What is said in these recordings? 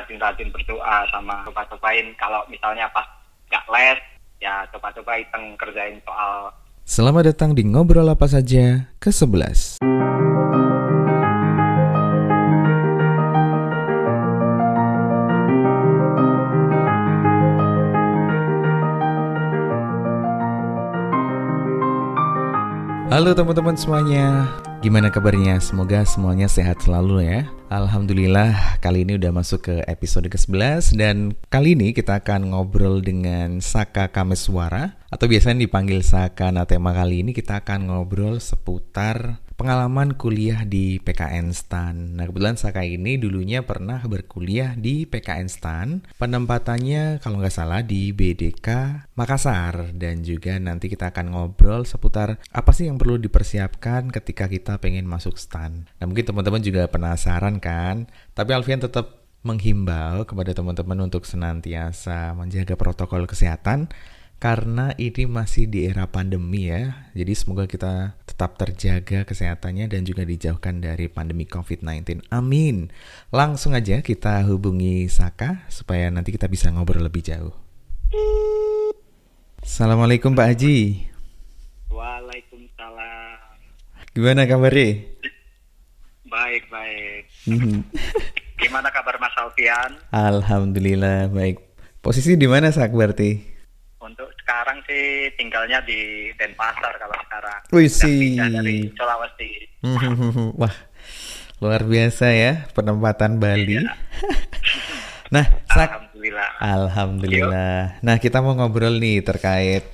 rajin-rajin berdoa sama coba-cobain kalau misalnya pas nggak les ya coba-coba iteng kerjain soal Selamat datang di Ngobrol Apa Saja ke-11 Halo teman-teman semuanya, gimana kabarnya? Semoga semuanya sehat selalu ya. Alhamdulillah, kali ini udah masuk ke episode ke-11 dan kali ini kita akan ngobrol dengan Saka Kameswara atau biasanya dipanggil Saka. Nah, tema kali ini kita akan ngobrol seputar pengalaman kuliah di PKN STAN. Nah, kebetulan Saka ini dulunya pernah berkuliah di PKN STAN. Penempatannya kalau nggak salah di BDK Makassar. Dan juga nanti kita akan ngobrol seputar apa sih yang perlu dipersiapkan ketika kita pengen masuk STAN. Nah, mungkin teman-teman juga penasaran kan? Tapi Alfian tetap menghimbau kepada teman-teman untuk senantiasa menjaga protokol kesehatan karena ini masih di era pandemi ya. Jadi semoga kita tetap terjaga kesehatannya dan juga dijauhkan dari pandemi COVID-19. Amin. Langsung aja kita hubungi Saka supaya nanti kita bisa ngobrol lebih jauh. Assalamualaikum Pak Haji. Waalaikumsalam. Gimana kabarnya? Baik, baik. Mhm. Gimana kabar Mas Alfian? Alhamdulillah baik. Posisi di mana Sak berarti? Sekarang sih tinggalnya di Denpasar kalau sekarang. Wih, sih. dari Sulawesi. Wah, luar biasa ya penempatan Bali. Iya. nah, Alhamdulillah. Alhamdulillah. Nah, kita mau ngobrol nih terkait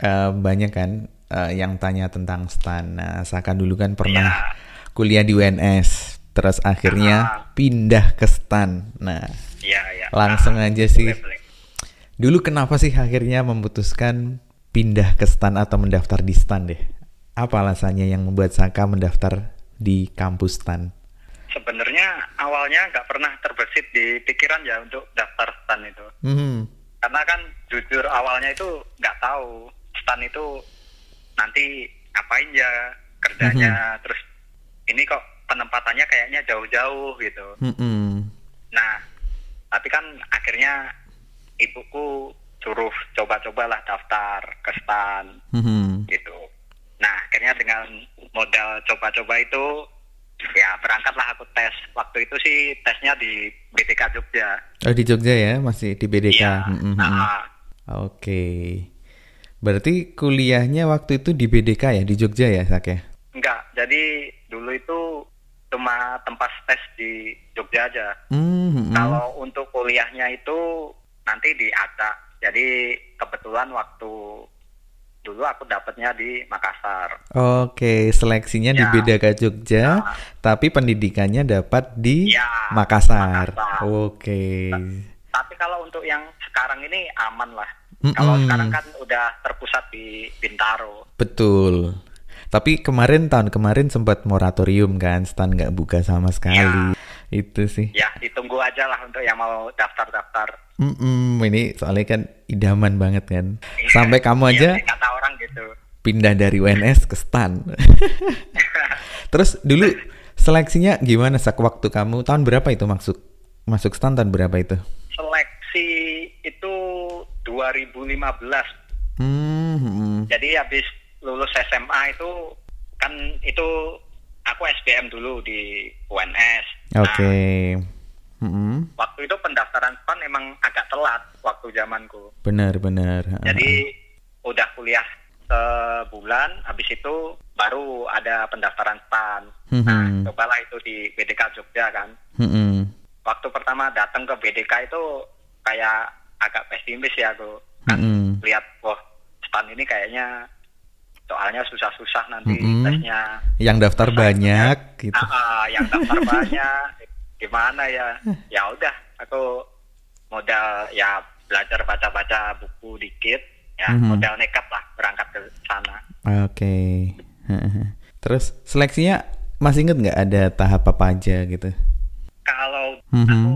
eh, banyak kan eh, yang tanya tentang stan. Nah, Saka dulu kan pernah Iya. kuliah di UNS, terus akhirnya pindah ke stan. Nah, Iya, iya. langsung aja sih. boleh, boleh. Dulu kenapa sih akhirnya memutuskan pindah ke stan atau mendaftar di stan deh? Apa alasannya yang membuat Saka mendaftar di kampus stan? Sebenarnya awalnya nggak pernah terbesit di pikiran ya untuk daftar stan itu. Hmm, Karena kan jujur awalnya itu nggak tahu stan itu nanti ngapain ya kerjanya. Terus ini kok penempatannya kayaknya jauh-jauh gitu. hmm, Nah, tapi kan akhirnya ibuku suruh coba-cobalah daftar ke stan hmm. gitu. Nah, akhirnya dengan modal coba-coba itu ya berangkatlah aku tes. Waktu itu sih tesnya di BTK Jogja. Oh di Jogja ya, masih di BDK. Iya. Hmm, nah, Oke. Berarti kuliahnya waktu itu di BDK ya, di Jogja ya, Sak ya? enggak. Jadi dulu itu cuma tempat tes di Jogja aja. Hmm. Kalau untuk kuliahnya itu nanti di ATA. Jadi kebetulan waktu dulu aku dapatnya di Makassar. Oke, seleksinya di Ya. BDK Jogja, tapi pendidikannya dapat di Ya, Makassar. Makassar. Oke. Tapi kalau untuk yang sekarang ini aman lah. Kalau Mm-mm. sekarang kan udah terpusat di Bintaro. Betul. Tapi kemarin tahun kemarin sempat moratorium kan, stan nggak buka sama sekali. Itu sih. Ya, ditunggu aja lah untuk yang mau daftar-daftar. Mm-mm, ini soalnya kan idaman banget kan. Sampai kamu Iya aja sih, kata orang gitu. pindah dari UNS ke stan. Terus dulu seleksinya gimana sak waktu kamu tahun berapa itu masuk masuk stan tahun berapa itu? Seleksi itu 2015. Hmm, hmm, Jadi habis lulus SMA itu kan itu aku SBM dulu di UNS. Oke. Nah, Hmm, waktu itu pendaftaran PAN emang agak telat waktu zamanku. benar benar. Jadi udah kuliah sebulan, habis itu baru ada pendaftaran PAN. Mhm. Nah, cobalah itu di BDK Jogja kan. Hmm, hmm. Waktu pertama datang ke BDK itu kayak agak pesimis ya aku. Kan Mm-mm. lihat, wah, STAN ini kayaknya soalnya susah-susah nanti Mm-mm. tesnya. Yang daftar Susah banyak gitu. Ah, ah, yang daftar banyak. Gimana ya? Ya udah, aku modal ya belajar baca-baca buku dikit, ya Mhm. modal nekat lah berangkat ke sana. Oke. Terus seleksinya masih inget nggak ada tahap apa aja gitu? Kalau Mhm. aku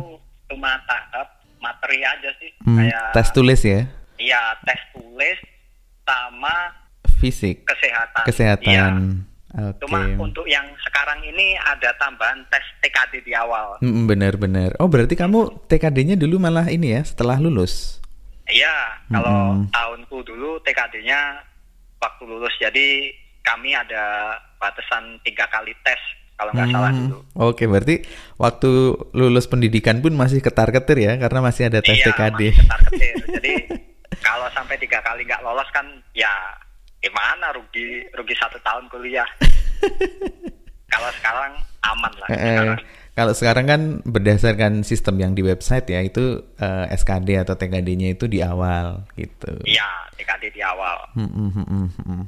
cuma tahap materi aja sih, Hmm, kayak tes tulis ya, Iya, tes tulis sama fisik, kesehatan. kesehatan. Iya, Oke. Cuma untuk yang sekarang ini ada tambahan tes TKD di awal. Bener-bener. Oh berarti kamu TKD-nya dulu malah ini ya setelah lulus? Iya, kalau Mm-mm. tahunku dulu TKD-nya waktu lulus. Jadi kami ada batasan tiga kali tes kalau nggak salah Hmm, dulu. Oke, berarti waktu lulus pendidikan pun masih ketar-ketir ya, karena masih ada tes iya, TKD. masih ketar-ketir. Jadi kalau sampai tiga kali nggak lolos kan ya gimana rugi rugi satu tahun kuliah. kalau sekarang aman lah. Eh, eh, sekarang. kalau sekarang kan berdasarkan sistem yang di website ya, itu eh, SKD atau TKD-nya itu di awal gitu. Iya, TKD di awal. Hmm, hmm, hmm, hmm, hmm.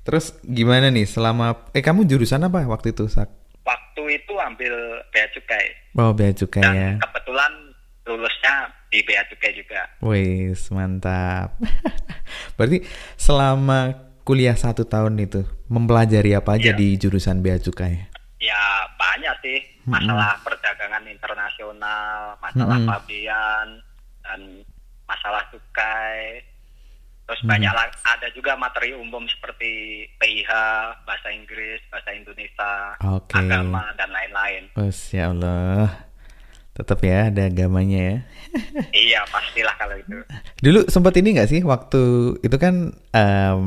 Terus gimana nih selama eh kamu jurusan apa waktu itu, Sak? Waktu itu ambil bea cukai Oh, bea cukai dan ya. kebetulan lulusnya di bea cukai juga. Wis, mantap. Berarti selama kuliah satu tahun itu mempelajari apa aja Iya. di jurusan bea cukai? Ya banyak sih masalah perdagangan internasional, masalah Mm-mm. pabean dan masalah cukai. Terus Mm-hmm. banyak lah- ada juga materi umum seperti PIH, bahasa Inggris, bahasa Indonesia, Oke. agama dan lain-lain. Us, ya Allah. Tetap ya ada agamanya ya. iya pastilah kalau itu. Dulu sempat ini nggak sih waktu itu kan em,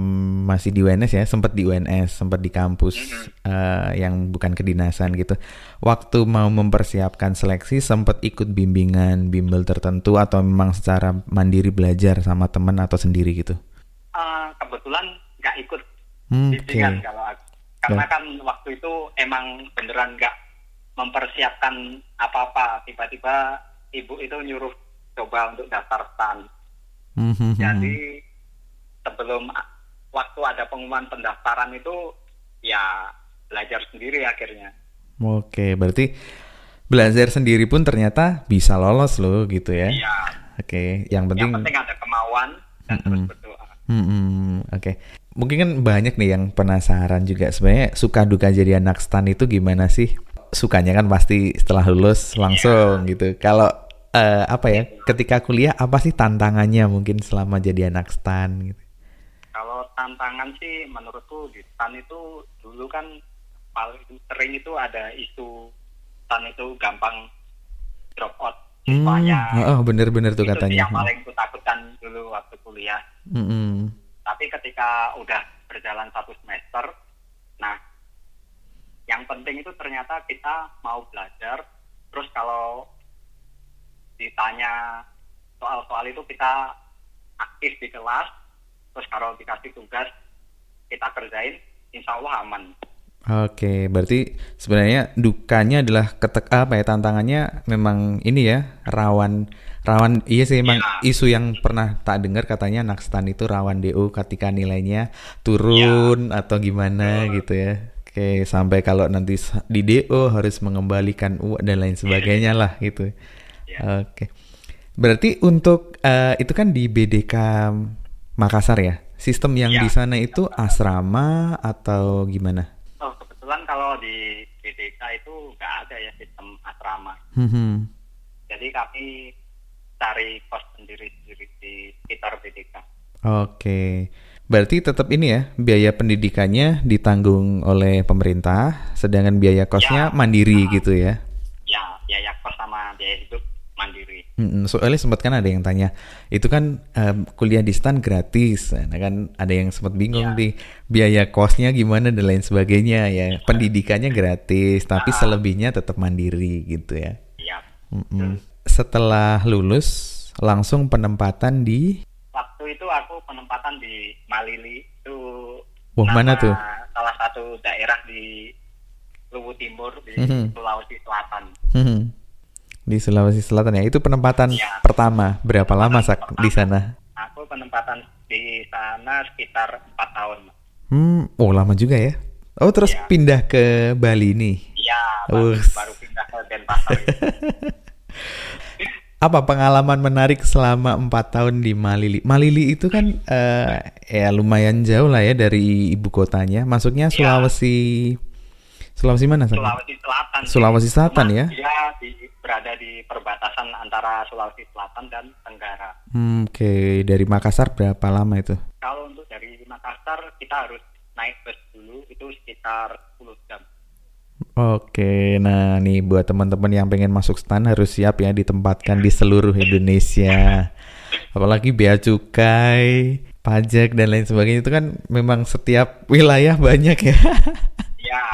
masih di UNS ya, sempat di UNS, sempat di kampus eh, yang bukan kedinasan gitu. Waktu mau mempersiapkan seleksi sempat ikut bimbingan bimbel tertentu atau memang secara mandiri belajar sama teman atau sendiri gitu. Eh, kebetulan nggak ikut Hmm, bimbingan Oke. kalau aku. Karena kan waktu itu emang beneran nggak mempersiapkan apa-apa. Tiba-tiba ibu itu nyuruh coba untuk daftar stan. Hmm, hmm, hmm. Jadi sebelum waktu ada pengumuman pendaftaran itu ya belajar sendiri akhirnya. Oke, berarti belajar sendiri pun ternyata bisa lolos loh gitu ya. Iya. Oke, yang penting. Yang penting ada kemauan dan terus berdoa. Hmm, hmm, oke. Mungkin kan banyak nih yang penasaran juga sebenarnya suka duka jadi anak stan itu gimana sih? Sukanya kan pasti setelah lulus langsung gitu. Kalau eh, apa ya? Ketika kuliah apa sih tantangannya mungkin selama jadi anak stan gitu? Kalau tantangan sih menurutku di stan itu dulu kan paling sering itu ada isu stan itu gampang drop out Hmm, siswanya. oh, bener-bener tuh itu katanya. yang paling kutakutkan dulu waktu kuliah. Hmm, hmm. Tapi ketika udah berjalan satu semester, yang penting itu ternyata kita mau belajar. Terus kalau ditanya soal-soal itu kita aktif di kelas. Terus kalau dikasih tugas kita kerjain, insya Allah aman. Oke, berarti sebenarnya dukanya adalah ketek apa ya tantangannya memang ini ya rawan rawan iya sih emang Iya. isu yang pernah tak dengar katanya anak stan itu rawan DO ketika nilainya turun atau gimana gitu ya. Oke, sampai kalau nanti di DO harus mengembalikan uang dan lain sebagainya lah gitu. Iya. Oke. Berarti untuk eh, itu kan di BDK Makassar ya. Sistem yang Iya. di sana itu asrama atau gimana? Oh, kebetulan kalau di BDK itu nggak ada ya sistem asrama. Hmm, hmm. Jadi kami cari kos sendiri-sendiri di sekitar BDK. Oke, berarti tetap ini ya biaya pendidikannya ditanggung oleh pemerintah, sedangkan biaya kosnya Ya. mandiri gitu ya. Ya, biaya kos sama biaya hidup mandiri. Mm-mm, Soalnya sempat kan ada yang tanya, itu kan em, kuliah di stan gratis, nah kan ada yang sempat bingung Ya. nih biaya kosnya gimana dan lain sebagainya ya. Pendidikannya gratis, tapi Ah. selebihnya tetap mandiri gitu ya. Iya. Setelah lulus langsung penempatan di itu aku penempatan di Malili itu Wah, mana tuh? Salah satu daerah di Luwu Timur di Mhm. Sulawesi Selatan. Hmm. Di Sulawesi Selatan ya. Itu penempatan Iya. pertama. Berapa lama sak di sana? Aku penempatan di sana sekitar 4 tahun. Hmm, oh lama juga ya. Oh terus Iya. pindah ke Bali nih. Iya, baru, baru pindah ke Denpasar. Apa pengalaman menarik selama empat tahun di Malili? Malili itu kan eh, ya lumayan jauh lah ya dari ibu kotanya. Masuknya Iya. Sulawesi. Sulawesi mana? Sulawesi Selatan. Sulawesi Selatan Cuma ya? Dia di- berada di perbatasan antara Sulawesi Selatan dan Tenggara. Hmm, Oke, dari Makassar berapa lama itu? Kalau untuk dari Makassar kita harus naik bus dulu itu sekitar 10 jam. Oke, nah nih buat teman-teman yang pengen masuk stan harus siap ya ditempatkan di seluruh Indonesia. Apalagi bea cukai, pajak dan lain sebagainya itu kan memang setiap wilayah banyak ya. Ya,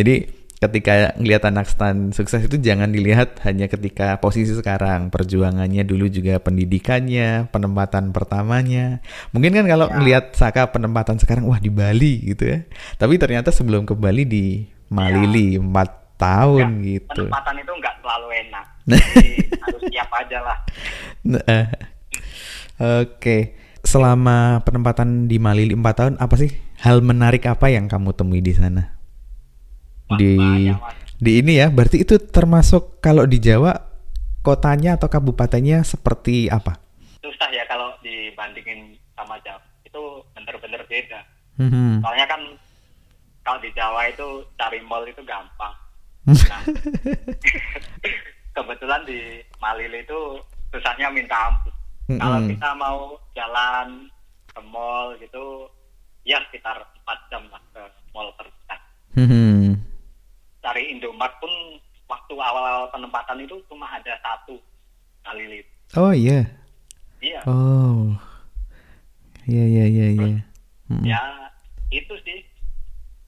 Jadi ketika ngelihat anak stan sukses itu jangan dilihat hanya ketika posisi sekarang, perjuangannya dulu juga pendidikannya, penempatan pertamanya. Mungkin kan kalau Ya. ngelihat Saka penempatan sekarang wah di Bali gitu ya. Tapi ternyata sebelum ke Bali di Malili empat tahun ya, gitu. penempatan itu nggak selalu enak. Jadi harus siap aja lah. Nah, Oke, selama penempatan di Malili 4 tahun apa sih hal menarik apa yang kamu temui di sana? Di di ini ya, berarti itu termasuk kalau di Jawa kotanya atau kabupatennya seperti apa? Susah ya kalau dibandingin sama Jawa. Itu bener-bener beda. Hmm. Soalnya kan kalau di Jawa itu cari mall itu gampang. Nah, kebetulan di Malili itu susahnya minta ampun. Kalau Mm-mm. kita mau jalan ke mall gitu, ya sekitar 4 jam lah ke mall terdekat. Hmm. Cari Indomart pun waktu awal penempatan itu cuma ada satu Malili. Oh iya. Iya, Oh. Iya iya iya iya. Ya itu sih.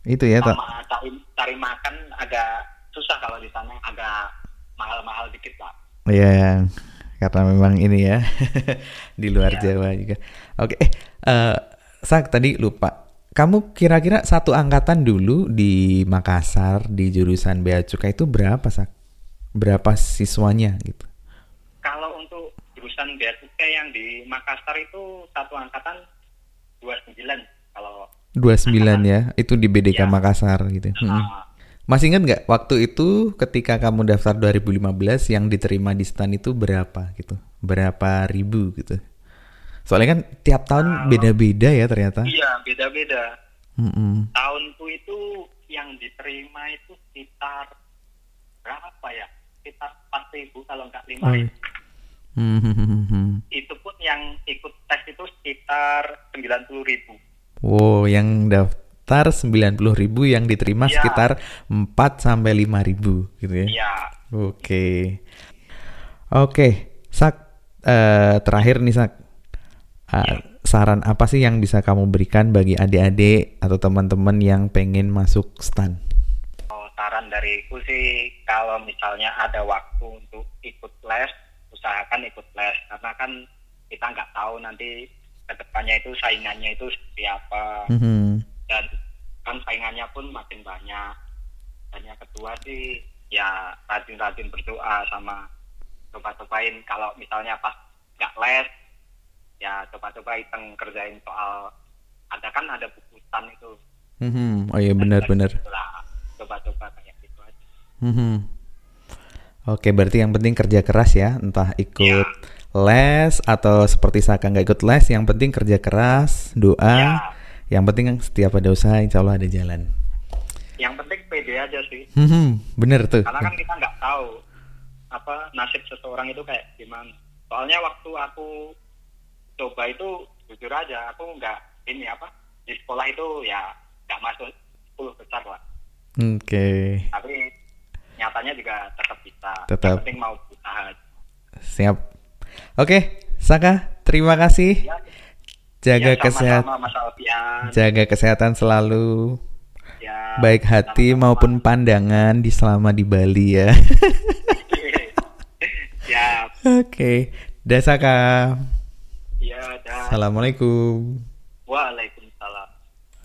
Itu ya, tak. Sama cari, cari makan agak susah kalau di sana, agak mahal-mahal dikit lah. Iya, karena memang ini ya di luar Iya. Jawa juga. Oke, eh, eh, Sak tadi lupa. Kamu kira-kira satu angkatan dulu di Makassar di jurusan Bea Cukai itu berapa Sak? Berapa siswanya gitu? Kalau untuk jurusan bea cukai yang di Makassar itu satu angkatan 29 kalau 29 ya, itu di BDK Iya. Makassar gitu. Uh, Masih ingat nggak waktu itu ketika kamu daftar 2015 yang diterima di stan itu berapa gitu? Berapa ribu gitu? Soalnya kan tiap tahun Kalau- beda-beda ya ternyata. iya beda-beda. Mm-mm. Tahunku itu yang diterima itu sekitar berapa ya? Sekitar 4.000 kalau nggak 5 Oh, iya. Hmm. Itu pun yang ikut tes itu sekitar 90.000 Wow, yang daftar 90.000 ribu yang diterima Iya. sekitar 4 sampai 5 ribu gitu ya. Iya. Oke. Oke, Sak eh, terakhir nih Sak. Ah, Iya. Saran apa sih yang bisa kamu berikan bagi adik-adik atau teman-teman yang pengen masuk stan? Oh, saran dariku sih kalau misalnya ada waktu untuk ikut les, usahakan ikut les karena kan kita nggak tahu nanti ke depannya itu saingannya itu seperti apa Mhm. dan kan saingannya pun makin banyak. Dan yang kedua sih ya rajin-rajin berdoa sama coba-cobain kalau misalnya pas nggak les ya coba-coba iseng kerjain soal ada kan ada buku stan itu Mhm. Oh iya benar-benar. Lah, coba-coba kayak gitu aja. Mhm. Oke, berarti yang penting kerja keras ya, entah ikut Ya. les atau seperti Saka nggak ikut les, yang penting kerja keras, doa. Ya. Yang penting setiap ada usaha, insya Allah ada jalan. Yang penting pede aja sih. Mhm, Bener tuh. Karena kan kita nggak tahu apa nasib seseorang itu kayak gimana. Soalnya waktu aku coba itu jujur aja aku nggak ini apa di sekolah itu ya nggak masuk 10 besar lah. Oke, Tapi nyatanya juga tetap bisa. Tetap. Yang penting mau berusaha. siap. Oke, Saka, terima kasih. Ya, Jaga ya, kesehatan, Mas Alfian. jaga kesehatan selalu, Ya, baik hati sama-sama. maupun pandangan di selama di Bali ya. ya, Oke, dah Saka. Ya. Assalamualaikum. Waalaikumsalam.